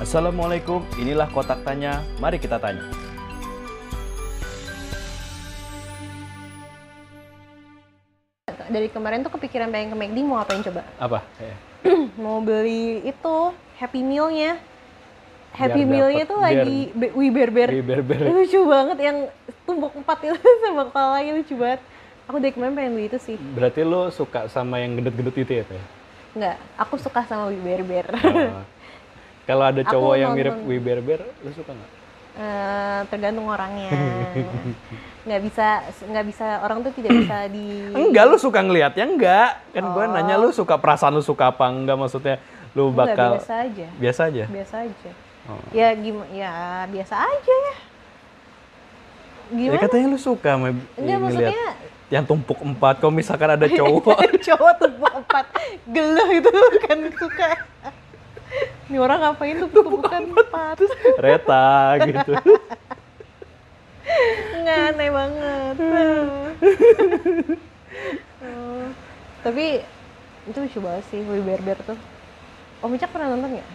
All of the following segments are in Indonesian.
Assalamualaikum, inilah kotak tanya. Mari kita tanya. Dari kemarin tuh kepikiran pengen ke McD mau apain coba? Apa? Mau beli itu Happy Meal-nya. Happy Meal-nya tuh biar- lagi be- Wih Bear. Lucu banget yang tumbuk empat itu sama kepalanya lucu banget. Aku dari kemarin pengen beli itu sih. Berarti lo suka sama yang gendut-gendut itu ya? Teh? Enggak, aku suka sama Wih Bear. Oh. Kalau ada cowok yang mirip Bear, lo suka nggak? Eh, tergantung orangnya. nggak bisa nggak bisa orang tuh tidak bisa di Enggak, lu suka ngelihatnya enggak. Kan gue Oh. nanya lu suka perasaan lu suka apa enggak maksudnya lu Enggak, bakal biasa aja. biasa aja. Biasa aja. Oh. Ya gimana ya biasa aja ya. Ya Gimana? katanya lu suka sama Enggak ngelihat maksudnya yang tumpuk empat. Kalau misalkan ada cowok, cowok tuh empat geluh itu kan suka ini orang ngapain tuh bukan empat reta gitu. nggak aneh banget Oh, tapi itu lucu banget sih Wee Bear Bear tuh Om Icak pernah nonton nggak?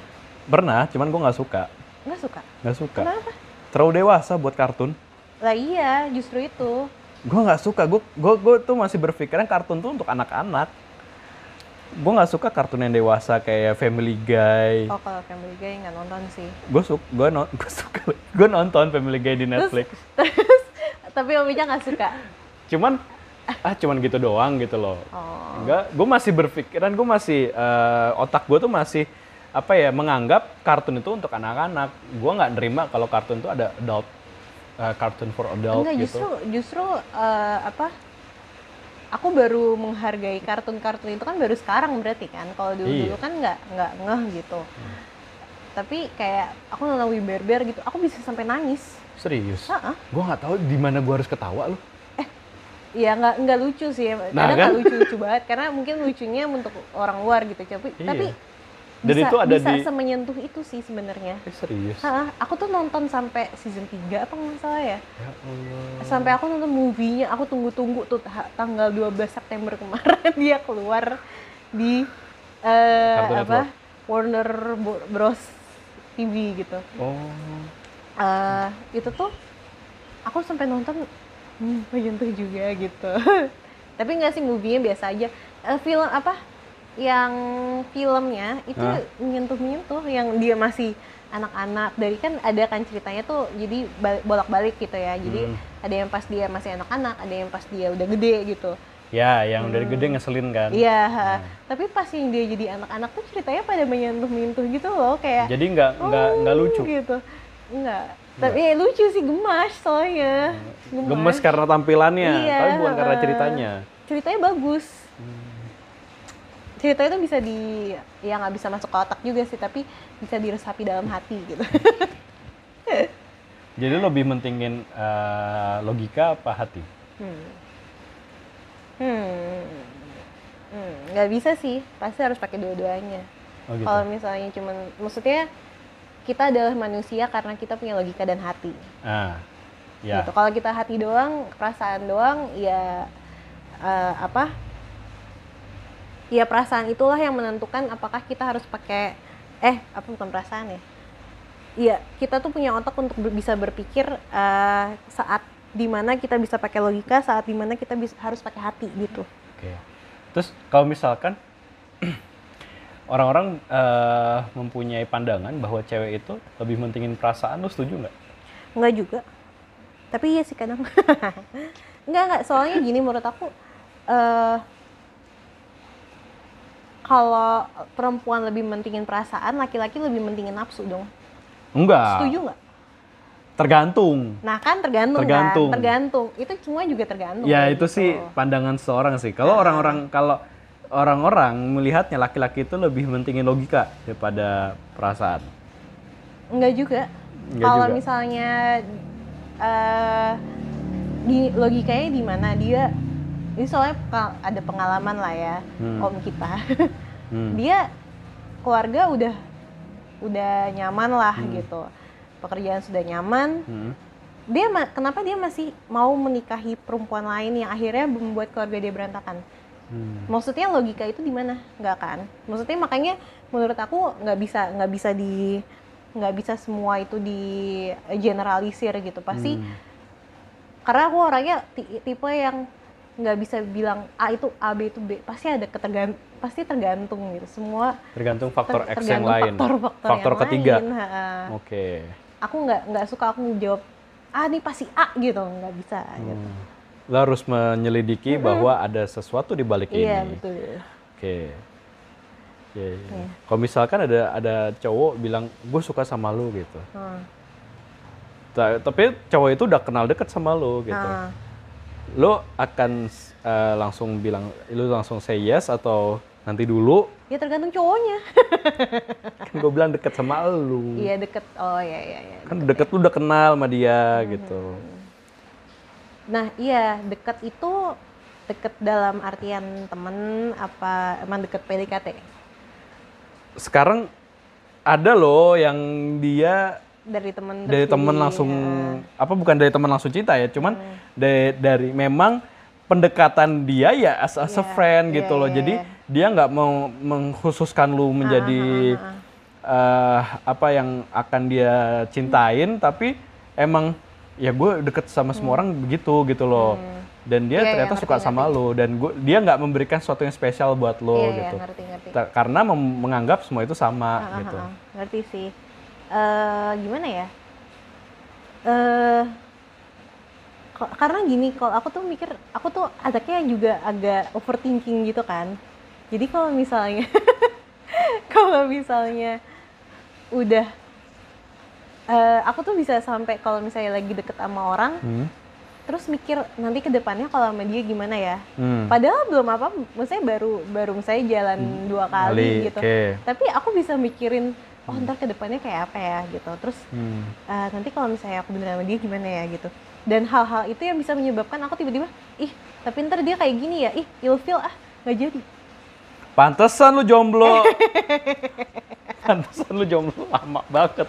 Pernah, cuman gue nggak suka. Nggak suka? Nggak suka. Kenapa? Terlalu dewasa buat kartun. Lah iya, justru itu Gue nggak suka. Gue gue tuh masih berpikiran kartun tuh untuk anak-anak. Gue nggak suka kartun yang dewasa kayak Family Guy. Oh kalau Family Guy nggak nonton sih Gue suka, gue no, gue suka, gue nonton Family Guy di Netflix. Terus, tapi Om Icak nggak suka Cuman, ah cuman gitu doang gitu loh. Oh Enggak, gue masih berpikiran, gue masih eh, otak gue tuh masih apa ya menganggap kartun itu untuk anak-anak. Gue nggak nerima kalau kartun itu ada adult, eh, kartun for adult Enggak, gitu. justru justru eh, apa? Aku baru menghargai kartun-kartun itu kan baru sekarang berarti kan. Kalau dulu dulu Iya. kan nggak nggak ngeh gitu. Tapi kayak aku nonton Wee Bear Bear gitu, aku bisa sampai nangis. Serius? Heeh. Gue nggak tahu di mana gue harus ketawa loh. Iya nggak nggak lucu sih, Nah, kadang kan? nggak lucu lucu banget karena mungkin lucunya untuk orang luar gitu, tapi Iya. tapi Dan bisa, itu ada bisa di- semenyentuh itu sih sebenarnya. Eh, serius? Heeh, aku tuh nonton sampai season 3 apa nggak salah ya? Ya Allah. sampai aku nonton movie-nya aku tunggu-tunggu tuh ta- tanggal 12 September kemarin dia keluar di Cartoon apa Network. Warner Bros TV gitu Oh. Eh, itu tuh aku sampai nonton hmm, menyentuh juga gitu tapi nggak sih movie-nya biasa aja Eh, film apa yang filmnya itu Hah? menyentuh menyentuh yang dia masih anak-anak dari kan ada kan ceritanya tuh jadi bal- bolak-balik gitu ya jadi Hmm. ada yang pas dia masih anak-anak ada yang pas dia udah gede gitu Ya, yang dari gede ngeselin kan. Hmm. iya ha. tapi pas yang dia jadi anak-anak tuh ceritanya pada menyentuh-menyentuh gitu loh kayak Jadi nggak nggak nggak "Oh," lucu. gitu enggak tapi ya, lucu sih gemas soalnya Gemes karena tampilannya, Iya, tapi bukan karena ceritanya. ceritanya bagus ceritanya tuh bisa di ya nggak bisa masuk ke otak juga sih tapi bisa diresapi dalam hati gitu Jadi lebih mentingin eh, logika apa hati? hmm hmm Hmm, nggak bisa sih pasti harus pakai dua-duanya Oh gitu. kalau misalnya cuman maksudnya kita adalah manusia karena kita punya logika dan hati Ah, ya. gitu. Kalau kita hati doang, perasaan doang, ya eh, apa? Ya perasaan itulah yang menentukan apakah kita harus pakai eh apa bukan perasaan ya? Iya, kita tuh punya otak untuk ber- bisa berpikir eh, saat di mana kita bisa pakai logika, saat di mana kita bisa harus pakai hati gitu. Oke. Terus kalau misalkan orang-orang eh, mempunyai pandangan bahwa cewek itu lebih mentingin perasaan, lu setuju nggak? Enggak juga. Tapi iya sih kadang. enggak enggak, soalnya gini menurut aku eh kalau perempuan lebih mentingin perasaan, laki-laki lebih mentingin nafsu dong. Enggak. Setuju nggak? Tergantung. Nah kan tergantung, Tergantung. kan, tergantung. Itu semua juga tergantung. Ya itu gitu. sih pandangan seorang sih. Kalau orang-orang kalau orang-orang melihatnya laki-laki itu lebih mentingin logika daripada perasaan. Enggak juga. Enggak Kalau juga. misalnya eh di logikanya di mana dia ini soalnya ada pengalaman lah ya Hmm. om kita. Hmm. dia keluarga udah udah nyaman lah Hmm. gitu pekerjaan sudah nyaman Hmm. dia ma- kenapa dia masih mau menikahi perempuan lain yang akhirnya membuat keluarga dia berantakan Hmm. maksudnya logika itu di mana nggak kan maksudnya makanya menurut aku nggak bisa nggak bisa di nggak bisa semua itu di generalisir gitu pasti Hmm. karena aku orangnya ti- tipe yang nggak bisa bilang A itu A B itu B pasti ada ketergan pasti tergantung gitu semua Tergantung faktor ter- X yang lain. faktor-faktor Faktor yang ketiga. Oke. aku nggak nggak suka aku jawab ah ini pasti A gitu nggak bisa gitu Hmm. Lo harus menyelidiki bahwa ada sesuatu di balik iya ini. betul Oke. Iya, iya. Iya. Kalau misalkan ada ada cowok bilang gue suka sama lu gitu. Hmm. Ta- Tapi cowok itu udah kenal deket sama lu gitu. Ah. Lo akan eh, langsung bilang, lu langsung say yes atau nanti dulu? ya tergantung cowoknya Kan gue bilang deket sama lu. iya deket oh ya ya ya Kan deket lu udah kenal sama dia Hmm. gitu. nah iya deket itu deket dalam artian temen apa emang deket PDKT Sekarang ada loh yang dia dari temen dari jadi, langsung eh, apa bukan dari temen langsung cinta ya, cuman Hmm. dari, dari memang pendekatan dia ya as, as a Iya, friend iya, gitu loh. iya, Jadi iya. dia nggak mau mengkhususkan lu menjadi ah, eh, apa yang akan dia cintain, tapi emang ya gue deket sama semua orang begitu gitu loh. Dan dia iya, ternyata ngerti, suka sama lu dan gua, dia nggak memberikan sesuatu yang spesial buat lo iya, gitu. ngerti ngerti Ta- Karena menganggap semua itu sama Ah, ah, gitu. ah, ah. ngerti sih eh gimana ya eh ko- karena gini kalau aku tuh mikir aku tuh anaknya juga agak overthinking gitu kan jadi kalau misalnya kalau misalnya udah eh aku tuh bisa sampai kalau misalnya lagi deket sama orang Hmm. terus mikir nanti ke depannya kalau sama dia gimana ya Hmm. padahal belum apa maksudnya baru baru misalnya jalan dua kali, gitu oke. tapi aku bisa mikirin oh ntar ke depannya kayak apa ya gitu terus Hmm. eh, nanti kalau misalnya aku bener sama dia gimana ya gitu dan hal-hal itu yang bisa menyebabkan aku tiba-tiba ih tapi ntar dia kayak gini ya ih ilfil ah nggak jadi Pantesan lu jomblo. Pantesan lu jomblo lama banget.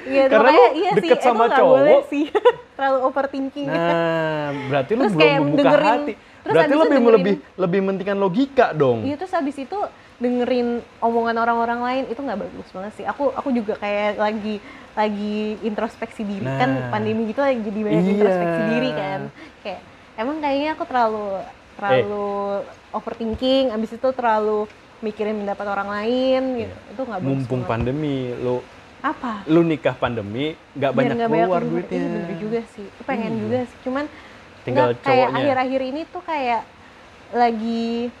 Iya, Karena lu iya deket sih, sama cowok. boleh sih terlalu overthinking Nah, berarti lu Terus belum kayak membuka dengerin- hati. terus Berarti lu lebih dengerin- lebih lebih mentingkan logika dong. Iya terus habis itu dengerin omongan orang-orang lain itu nggak bagus banget sih. Aku aku juga kayak lagi lagi introspeksi diri kan Nah. pandemi gitu lagi jadi banyak Iya. introspeksi diri kan. Kayak emang kayaknya aku terlalu terlalu overthinking. Abis itu terlalu mikirin pendapat orang lain gitu. Itu nggak bagus. Mumpung banget. pandemi, lu apa? lu nikah pandemi nggak banyak nggak keluar keluar. duitnya. Iya bener juga sih. Pengen Hmm. juga sih. Cuman Tinggal nggak, kayak akhir-akhir ini tuh kayak lagi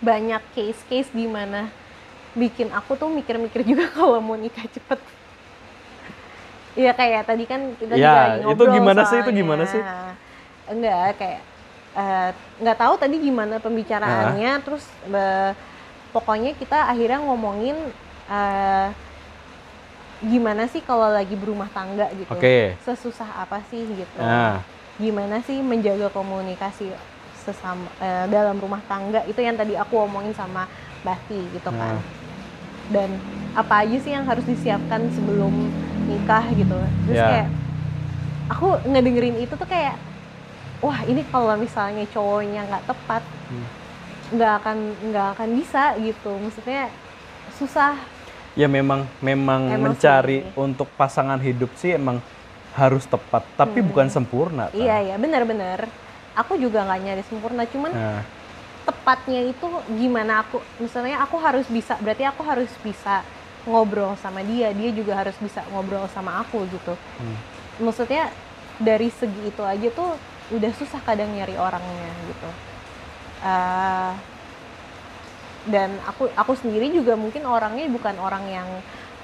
banyak case-case di mana bikin aku tuh mikir-mikir juga kalau mau nikah cepet. Iya kayak tadi kan kita Ya, juga lagi itu ngobrol gimana sih? Itu soalnya. gimana sih? Enggak kayak eh, nggak tahu tadi gimana pembicaraannya terus eh, pokoknya kita akhirnya ngomongin eh, gimana sih kalau lagi berumah tangga gitu Oke. sesusah apa sih gitu Nah, gimana sih menjaga komunikasi sesama eh, dalam rumah tangga itu yang tadi aku omongin sama Bati gitu kan Nah. dan apa aja sih yang harus disiapkan sebelum nikah gitu terus Ya. kayak aku ngedengerin itu tuh kayak wah ini kalau misalnya cowoknya nggak tepat Hmm. nggak akan nggak akan bisa gitu maksudnya susah ya memang memang Emang mencari sih. untuk pasangan hidup sih emang harus tepat, tapi Hmm. bukan sempurna. Tan. iya ya benar-benar aku juga nggak nyari sempurna cuman Nah, tepatnya itu gimana aku misalnya aku harus bisa berarti aku harus bisa ngobrol sama dia dia juga harus bisa ngobrol sama aku gitu Hmm. maksudnya dari segi itu aja tuh udah susah kadang nyari orangnya gitu Eh, dan aku aku sendiri juga mungkin orangnya bukan orang yang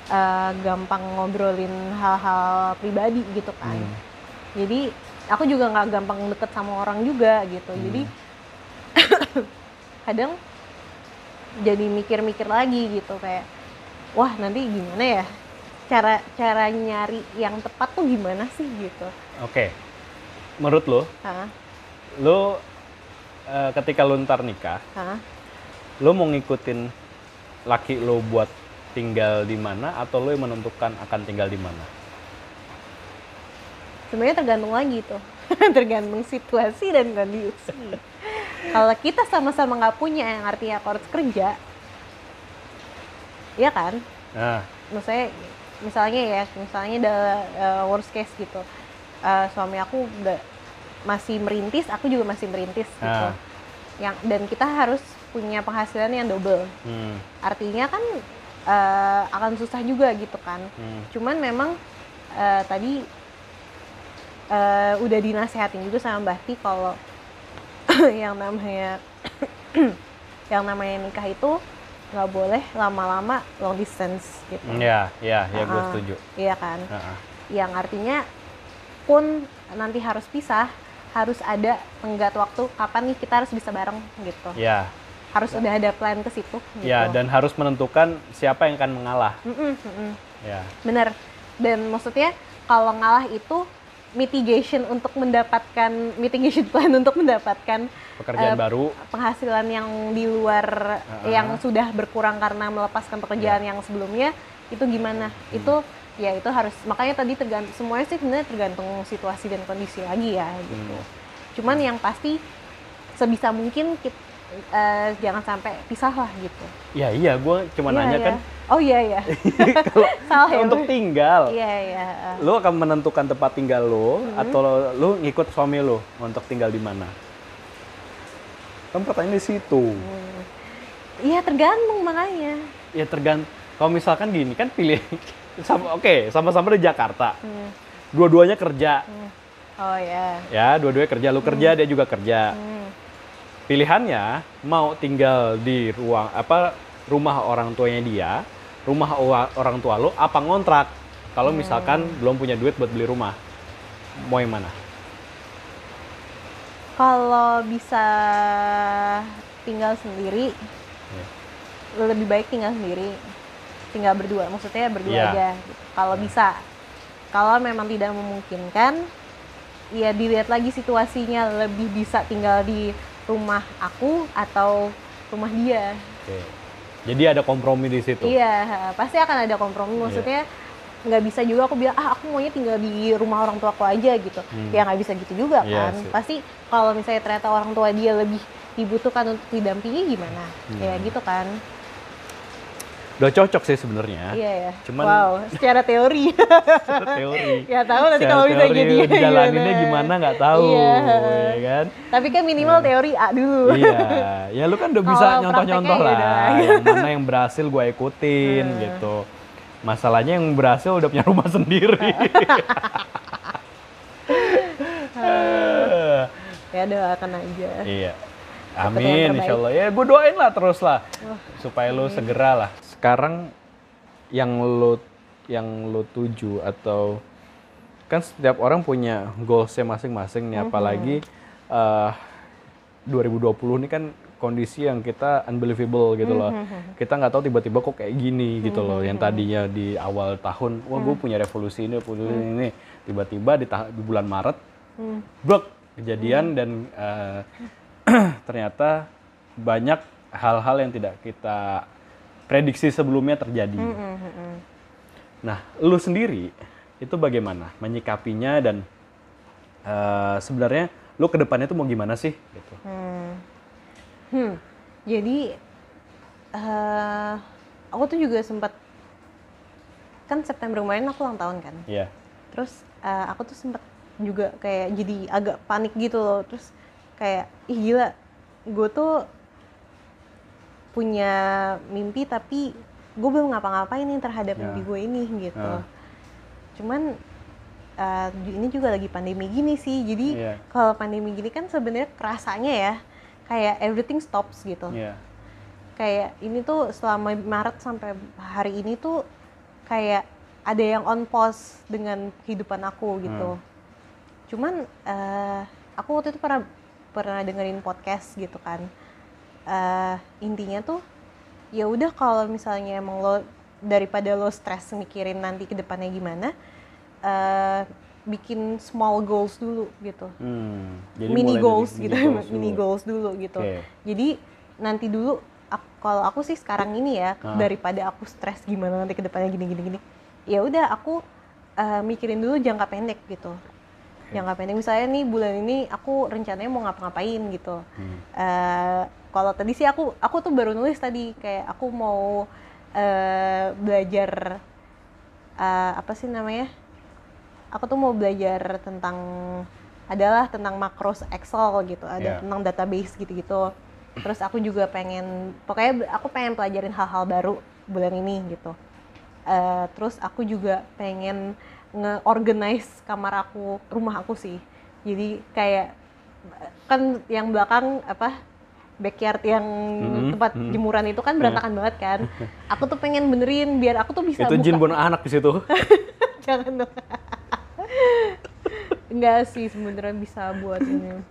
eh, gampang ngobrolin hal-hal pribadi gitu kan hmm. jadi aku juga nggak gampang deket sama orang juga gitu Hmm. jadi kadang jadi mikir-mikir lagi gitu kayak wah nanti gimana ya cara cara nyari yang tepat tuh gimana sih gitu Oke. Menurut lo, Hah? lo eh, ketika lo ntar nikah, Hah? lo mau ngikutin laki lo buat tinggal di mana atau lo yang menentukan akan tinggal di mana? Sebenarnya tergantung lagi tuh. Tergantung situasi dan kondisi kalau kita sama-sama nggak punya yang artinya aku harus kerja ya kan? Nah, maksudnya misalnya ya misalnya ada uh, worst case gitu. Uh, suami aku udah masih merintis aku juga masih merintis gitu. Ah. yang dan kita harus punya penghasilan yang double. Hmm. artinya kan uh, akan susah juga gitu kan. Hmm. cuman memang uh, tadi uh, udah dinasehatin juga sama Mbak Ti kalau yang namanya yang namanya nikah itu nggak boleh lama-lama long distance gitu Ya, ya, ya gue Ah. setuju. iya kan Ah, ah. yang artinya pun nanti harus pisah harus ada tenggat waktu kapan nih kita harus bisa bareng gitu Ya, harus udah ada plan ke situ gitu. ya dan harus menentukan siapa yang akan mengalah. Mm-mm, mm-mm. Ya, bener dan maksudnya kalau ngalah itu mitigation untuk mendapatkan mitigation plan untuk mendapatkan pekerjaan Eh, baru. penghasilan yang di luar Ah. yang sudah berkurang karena melepaskan pekerjaan Ya. yang sebelumnya itu gimana Hmm. itu ya itu harus makanya tadi tergantung semuanya sih sebenarnya tergantung situasi dan kondisi lagi ya gitu Hmm. cuman yang pasti sebisa mungkin kita, eh, jangan sampai pisah lah gitu Ya iya, gue cuma Iya, nanya iya. kan oh iya iya kalau salah ya untuk tinggal, iya iya eh. lu akan menentukan tempat tinggal lu Hmm. atau lu ngikut suami lu untuk tinggal di mana? Kan pertanyaan di situ. Hmm. iya tergantung makanya Ya tergantung. Kalau misalkan gini kan pilih sama oke, sama-sama di Jakarta. Hmm. Dua-duanya kerja. Hmm. oh ya Ya, dua-duanya kerja. Lu kerja, dia juga kerja. Hmm. Pilihannya mau tinggal di ruang apa rumah orang tuanya dia, rumah orang tua lu apa ngontrak. Kalau misalkan belum punya duit buat beli rumah. Mau yang mana? Kalau bisa tinggal sendiri, Ya. lebih baik tinggal sendiri, tinggal berdua. Maksudnya berdua Iya. aja. Kalau bisa, kalau memang tidak memungkinkan, ya dilihat lagi situasinya lebih bisa tinggal di rumah aku atau rumah dia. Oke. Jadi ada kompromi di situ. Iya, pasti akan ada kompromi. Maksudnya nggak bisa juga aku bilang ah aku maunya tinggal di rumah orang tua aku aja gitu. Hmm. Ya nggak bisa gitu juga Iya kan. sih. Pasti kalau misalnya ternyata orang tua dia lebih dibutuhkan untuk didampingi gimana? Hmm. Ya gitu kan. Udah cocok sih sebenarnya. Iya ya. Cuman- wow, secara teori. Secara teori. ya tahu nanti Secara kalau bisa jadi dijalaninnya gimana nggak tahu, Iya. ya kan? Tapi kan minimal teori A dulu. iya, ya lu kan udah bisa nyontoh-nyontoh prakteknya lah. ya yang mana yang berhasil gue ikutin Hmm. gitu. Masalahnya yang berhasil udah punya rumah sendiri. ya doakan aja. iya. Amin, insya Allah. Ya gue doain lah terus lah. Wah, supaya lu segera lah. Sekarang yang lu yang lu tuju atau kan setiap orang punya goalsnya masing-masing nih, apalagi eh, 2020 ini kan kondisi yang kita unbelievable gitu loh. Kita nggak tahu tiba-tiba kok kayak gini gitu loh. Yang tadinya di awal tahun, wah gue punya revolusi ini, revolusi ini, tiba-tiba di, di bulan Maret, Hmm. brok kejadian dan eh, ternyata banyak hal-hal yang tidak kita prediksi sebelumnya terjadi. Hmm, hmm. Nah, lu sendiri itu bagaimana menyikapinya dan eh, sebenarnya lu ke depannya tuh mau gimana sih? Gitu. Hmm. Hmm. Jadi eh aku tuh juga sempat kan September kemarin aku ulang tahun kan. Iya. Terus eh, aku tuh sempat juga kayak jadi agak panik gitu loh. Terus kayak ih gila, gue tuh punya mimpi tapi gue belum ngapa-ngapain nih terhadap Ya. mimpi gue ini gitu. Ah. Cuman eh, ini juga lagi pandemi gini sih. Jadi Iya. kalau pandemi gini kan sebenarnya kerasanya ya kayak everything stops gitu. Iya. Kayak ini tuh selama Maret sampai hari ini tuh kayak ada yang on pause dengan kehidupan aku gitu. Hmm. Cuman eh, aku waktu itu pernah pernah dengerin podcast gitu kan. Eh, intinya tuh ya udah kalau misalnya emang lo daripada lo stres mikirin nanti ke depannya gimana, eh, bikin small goals dulu gitu Hmm, jadi mini dari goals mini gitu goals mini dulu. goals dulu gitu Oke. jadi nanti dulu kalau aku sih sekarang ini ya Ah. daripada aku stres gimana nanti ke depannya gini gini gini ya udah aku eh, mikirin dulu jangka pendek gitu jangka pendek misalnya nih bulan ini aku rencananya mau ngapa-ngapain gitu Hmm. Eh, kalau tadi sih aku aku tuh baru nulis tadi kayak aku mau eh, belajar eh, apa sih namanya? Aku tuh mau belajar tentang adalah tentang makros Excel gitu ada Iya. tentang database gitu-gitu. Terus aku juga pengen pokoknya aku pengen pelajarin hal-hal baru bulan ini gitu. Eh, terus aku juga pengen nge-organize kamar aku rumah aku sih. Jadi kayak kan yang belakang apa backyard yang Mhm, tempat mhm. jemuran itu kan berantakan banget kan. Aku tuh pengen benerin biar aku tuh bisa Itu jin bunuh anak di situ. jangan dong. Enggak sih sebenarnya bisa buat ini.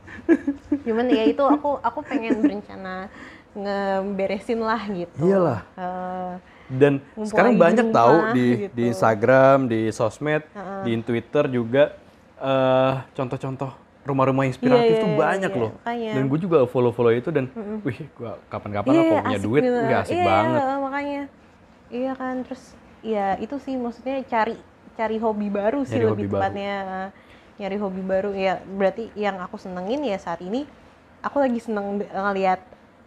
Cuman ya itu aku aku pengen berencana ngeberesin lah gitu. Iyalah. Eh, Dan sekarang banyak tahu di gitu. di Instagram, di sosmed, di Twitter juga eh, contoh-contoh rumah-rumah inspiratif Iya, tuh iya, banyak iya, loh. makanya. Dan gue juga follow-follow itu dan wih, gua kapan-kapan Iya, lah kalau punya duit, gitu. wih asik Iya, banget. makanya iya kan terus ya itu sih maksudnya cari cari hobi baru sih Nyari lebih baru. tepatnya nyari hobi baru ya berarti yang aku senengin ya saat ini aku lagi seneng ngeliat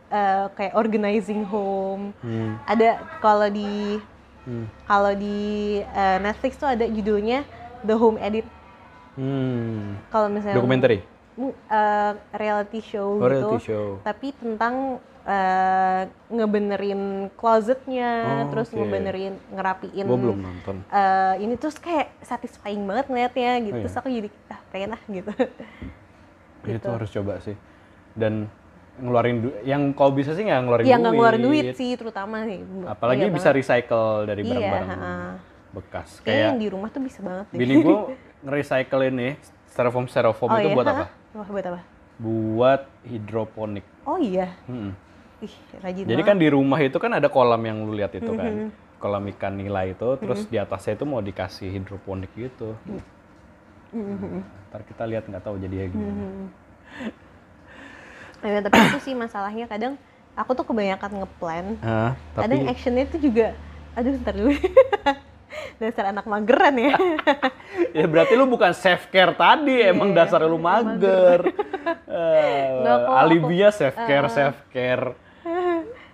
eh, kayak organizing home Hmm, ada kalau di hmm, kalau di eh, Netflix tuh ada judulnya The Home Edit hmm. kalau misalnya Dokumenter, eh, reality show oh, gitu reality show. tapi tentang eh, ngebenerin closetnya Oh, terus oke. ngebenerin ngerapiin Gue belum nonton. eh, ini terus kayak satisfying banget ngeliatnya gitu Oh, iya. terus aku jadi ah pengen ah gitu Itu gitu. harus coba sih. Dan ngeluarin du- yang kalau bisa sih nggak ngeluarin yang duit. nggak ngeluarin duit sih terutama nih Apalagi Iya bisa banget. recycle dari Iya, barang-barang ha-ha. bekas. kayaknya Kayak yang di rumah tuh bisa banget deh bini gue nge-recycle ini styrofoam styrofoam oh, itu iya? buat apa? Wah, buat apa Buat hidroponik. oh iya Mm-mm. ih rajin Jadi banget. kan di rumah itu kan ada kolam yang lu lihat itu kan. Kolam ikan nila itu, terus di atasnya itu mau dikasih hidroponik gitu. Ntar kita lihat nggak tahu jadinya gimana. Mhm. Ya, tapi itu sih masalahnya kadang aku tuh kebanyakan ngeplan kadang tapi actionnya tuh juga aduh ntar dulu dasar anak mageran ya ya berarti lu bukan self care tadi, emang Iya, dasar lu mager. Eh, Nggak kok, aku- alibinya self care, self care.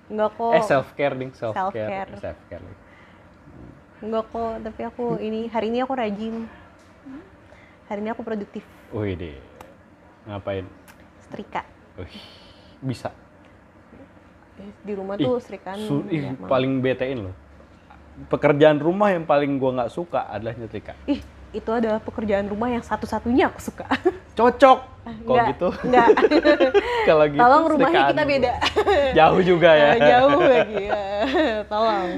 nggak kok Eh self care ding, self Self-care. care, self care. nggak kok tapi aku ini hari ini aku rajin hari ini aku produktif Wih deh, ngapain? setrika Wih, bisa. di rumah tuh setrikaan Su- ya, paling betein loh. Pekerjaan rumah yang paling gua nggak suka adalah nyetrika. ih itu adalah pekerjaan rumah yang satu-satunya aku suka Cocok. Kalau Nggak, gitu. nggak Kalau gitu. tolong rumahnya kita dulu. beda Jauh juga ya. Eh, jauh lagi ya. tolong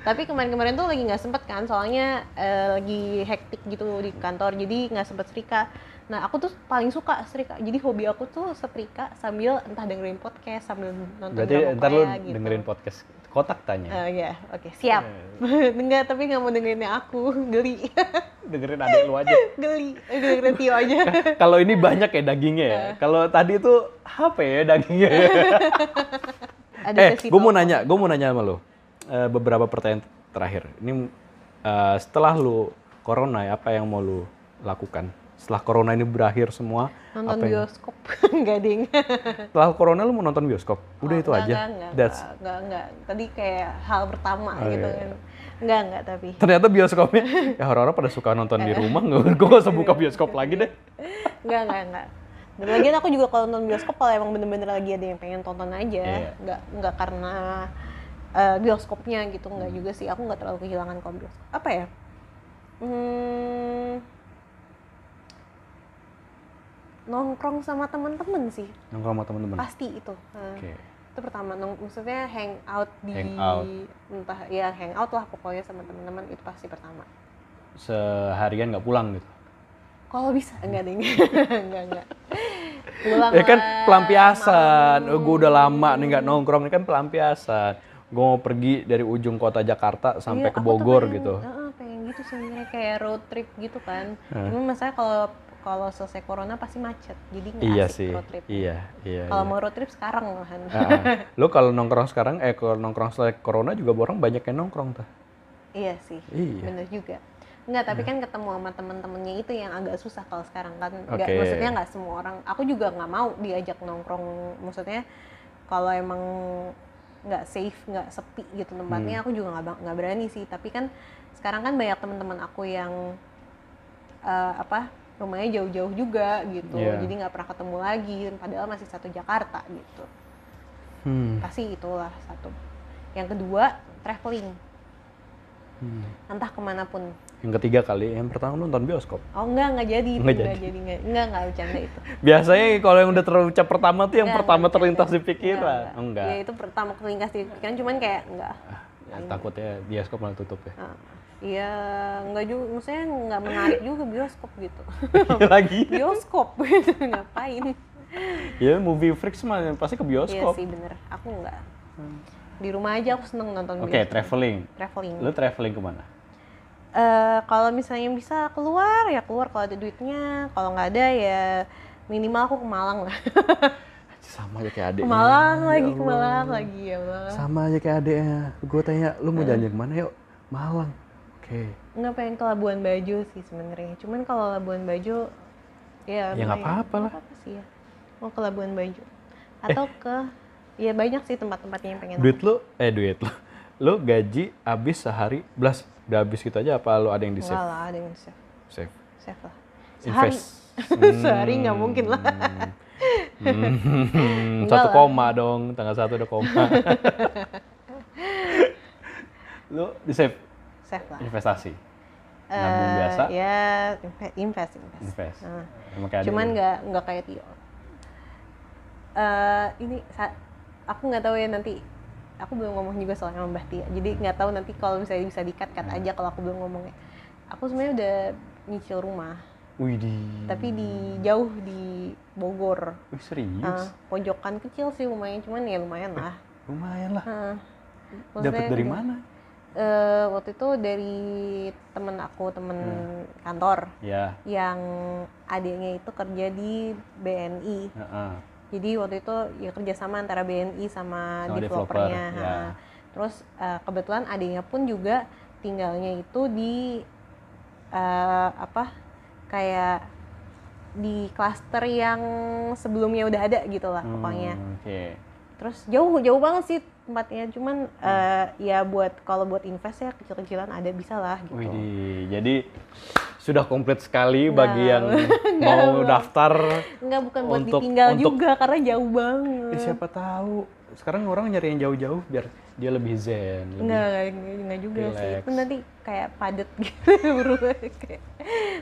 tapi kemarin-kemarin tuh lagi nggak sempet kan soalnya eh, lagi hektik gitu di kantor jadi nggak sempet setrika nah aku tuh paling suka setrika jadi hobi aku tuh setrika sambil entah dengerin podcast sambil nonton Berarti drama ntar lu gitu. dengerin podcast kotak tanya. Eh, ya oke siap enggak tapi nggak mau dengerinnya aku geli dengerin adik lu aja. geli dengerin Tio aja Kalau ini banyak ya dagingnya ya. Kalau tadi itu apa ya dagingnya? ada eh, gue mau nanya, gue mau nanya sama lu. Eh, beberapa pertanyaan terakhir. Ini eh, setelah lu corona, ya, apa yang mau lu lakukan? Setelah corona ini berakhir semua, nonton apa bioskop enggak ding setelah corona lu mau nonton bioskop? Udah Oh, itu enggak, aja. Enggak, enggak, That's enggak, enggak, enggak. Tadi kayak hal pertama Oh, gitu iya, kan. Enggak, enggak tapi. ternyata bioskopnya ya orang-orang pada suka nonton di rumah gue gak usah buka bioskop lagi deh Enggak, enggak, enggak. Dan lagian aku juga kalau nonton bioskop kalau emang bener-bener lagi ada yang pengen tonton aja. Iya. Enggak, enggak karena eh, bioskopnya gitu, enggak juga sih. Aku enggak terlalu kehilangan kalau bioskop. Apa ya? Hmm, nongkrong sama temen-temen sih. Nongkrong sama temen-temen? Pasti itu. Eh, itu pertama nong maksudnya hang out di Hang out. entah ya hang out lah pokoknya sama teman-teman itu pasti pertama. Seharian nggak pulang gitu? Kalau bisa enggak deh enggak enggak. Pulang ya kan pelampiasan. oh, gue udah lama nih nggak nongkrong. Ini kan pelampiasan. Gue mau pergi dari ujung kota Jakarta sampai Iya, ke Bogor pengen- gitu. Heeh, pengen gitu sebenarnya kayak road trip gitu kan. Heeh. cuma masalahnya kalau kalau selesai corona pasti macet jadi nggak iya asik sih road trip iya iya kalau iya. mau road trip sekarang Ah, ah. lo kalau nongkrong sekarang eh kalau nongkrong setelah corona juga orang banyak yang nongkrong tuh iya sih Iya. bener juga Enggak, tapi kan ketemu sama temen-temennya itu yang agak susah kalau sekarang kan. Enggak, Oke. maksudnya nggak semua orang. Aku juga nggak mau diajak nongkrong. Maksudnya kalau emang nggak safe nggak sepi gitu tempatnya aku juga nggak nggak berani sih tapi kan sekarang kan banyak teman-teman aku yang eh, apa rumahnya jauh-jauh juga gitu Iya. jadi nggak pernah ketemu lagi padahal masih satu Jakarta gitu Hmm. pasti itulah satu yang kedua traveling Hmm. entah ke mana pun Yang ketiga kali, yang pertama nonton bioskop. oh enggak nggak jadi itu Nggak nggak jadi. jadi nggak enggak nggak bercanda itu Biasanya kalau yang udah terucap pertama tuh yang Enggak, pertama enggak terlintas di bercanda. pikiran. Enggak, Enggak. ya itu pertama terlintas di pikiran cuman kayak enggak Ya, takutnya bioskop malah tutup ya. Ah, Iya, enggak juga, maksudnya enggak menarik juga bioskop gitu. Iya lagi. bioskop gitu, ngapain? Ya movie freaks mah pasti ke Iya bioskop. sih bener, aku enggak. Di rumah aja aku seneng nonton Oke, bioskop. traveling. Traveling. Lu traveling ke mana? Eh, kalau misalnya bisa keluar ya keluar kalau ada duitnya, kalau nggak ada ya minimal aku ke Malang lah. Sama aja kayak ke adeknya. Malang Ya lagi, ke. Malang lagi ya Allah. Sama aja kayak adeknya. Gue tanya, lu mau jalan ke mana yuk? Malang. Oke. Nggak pengen ke Labuan Bajo sih sebenarnya. Cuman kalau Labuan Bajo ya Ya, nggak apa-apa lah. Apa-apa sih ya. Mau ke Labuan Bajo atau ke ya banyak sih tempat-tempatnya yang pengen. Duit lu, eh duit lu. Lu gaji habis sehari, belas udah habis gitu aja apa lu ada yang di save? lah, ada yang save. Save. Save lah. Sehari. Invest. Sehari nggak mungkin lah. Hmm, satu lah. koma dong, tanggal satu udah koma. lu di save Save lah. investasi, nabung Eh, biasa, Ya, inve- invest, invest. invest. Adek cuman nggak nggak kayak Tio. Eh, ini aku nggak tahu ya nanti. Aku belum ngomong juga soal sama Mbah Tia. Jadi nggak tahu nanti kalau misalnya bisa dikat kat Hmm. aja kalau aku belum ngomongnya. Aku sebenarnya udah nyicil rumah, Wih di. tapi di jauh di Bogor. Wih serius. Eh, pojokan kecil sih lumayan, cuman ya lumayan lah. Lumayan lah. Eh, Dapat maksudnya dari mana? Eh, waktu itu dari temen aku, temen Hmm. kantor Ya. yang adiknya itu kerja di BNI. heeh. Jadi waktu itu ya kerjasama antara BNI sama, Sama developernya. developer, ya. ha. Terus eh, kebetulan adiknya pun juga tinggalnya itu di eh, apa kayak di klaster yang sebelumnya udah ada gitu lah Hmm, pokoknya. Oke. Terus jauh jauh banget sih tempatnya, cuman eh, ya buat kalau buat invest ya kecil-kecilan ada bisa lah gitu. Wih, jadi sudah komplit sekali Nggak, bagi yang mau daftar. Enggak bukan buat Untuk- ditinggal untuk- juga karena jauh banget. Eh, siapa tahu. Sekarang orang nyari yang jauh-jauh biar dia lebih zen. Lebih... Enggak, enggak, enggak juga sih. relax. Itu nanti kayak padet gitu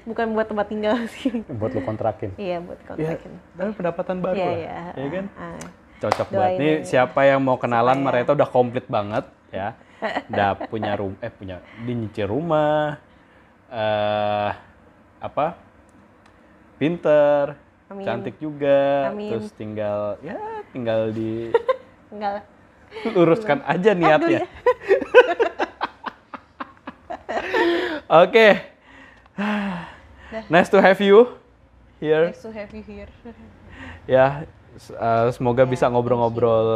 bukan buat tempat tinggal sih. Buat lu kontrakin. Iya, buat Ya, kontrakin. tapi pendapatan baru Iya, lah. iya. Ya kan? Ah, Cocok Doain banget. Nih siapa yang mau kenalan Supaya- mereka udah komplit banget ya. Udah punya rum eh punya di nyicil rumah. eh apa? Pinter, Amin. cantik juga. Amin. Terus tinggal ya tinggal di lah. luruskan aja niatnya. ya. Oke. Nice to have you here. Nice to have you here. Ya, uh, semoga bisa ngobrol-ngobrol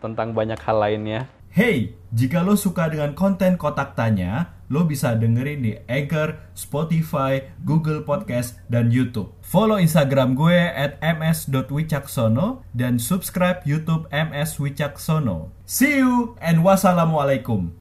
tentang banyak hal lainnya. Hey, jika lo suka dengan konten kotak tanya, lo bisa dengerin di Anchor, Spotify, Google Podcast, dan YouTube. Follow Instagram gue at ms.wicaksono dan subscribe YouTube MS Wicaksono. See you and wassalamualaikum.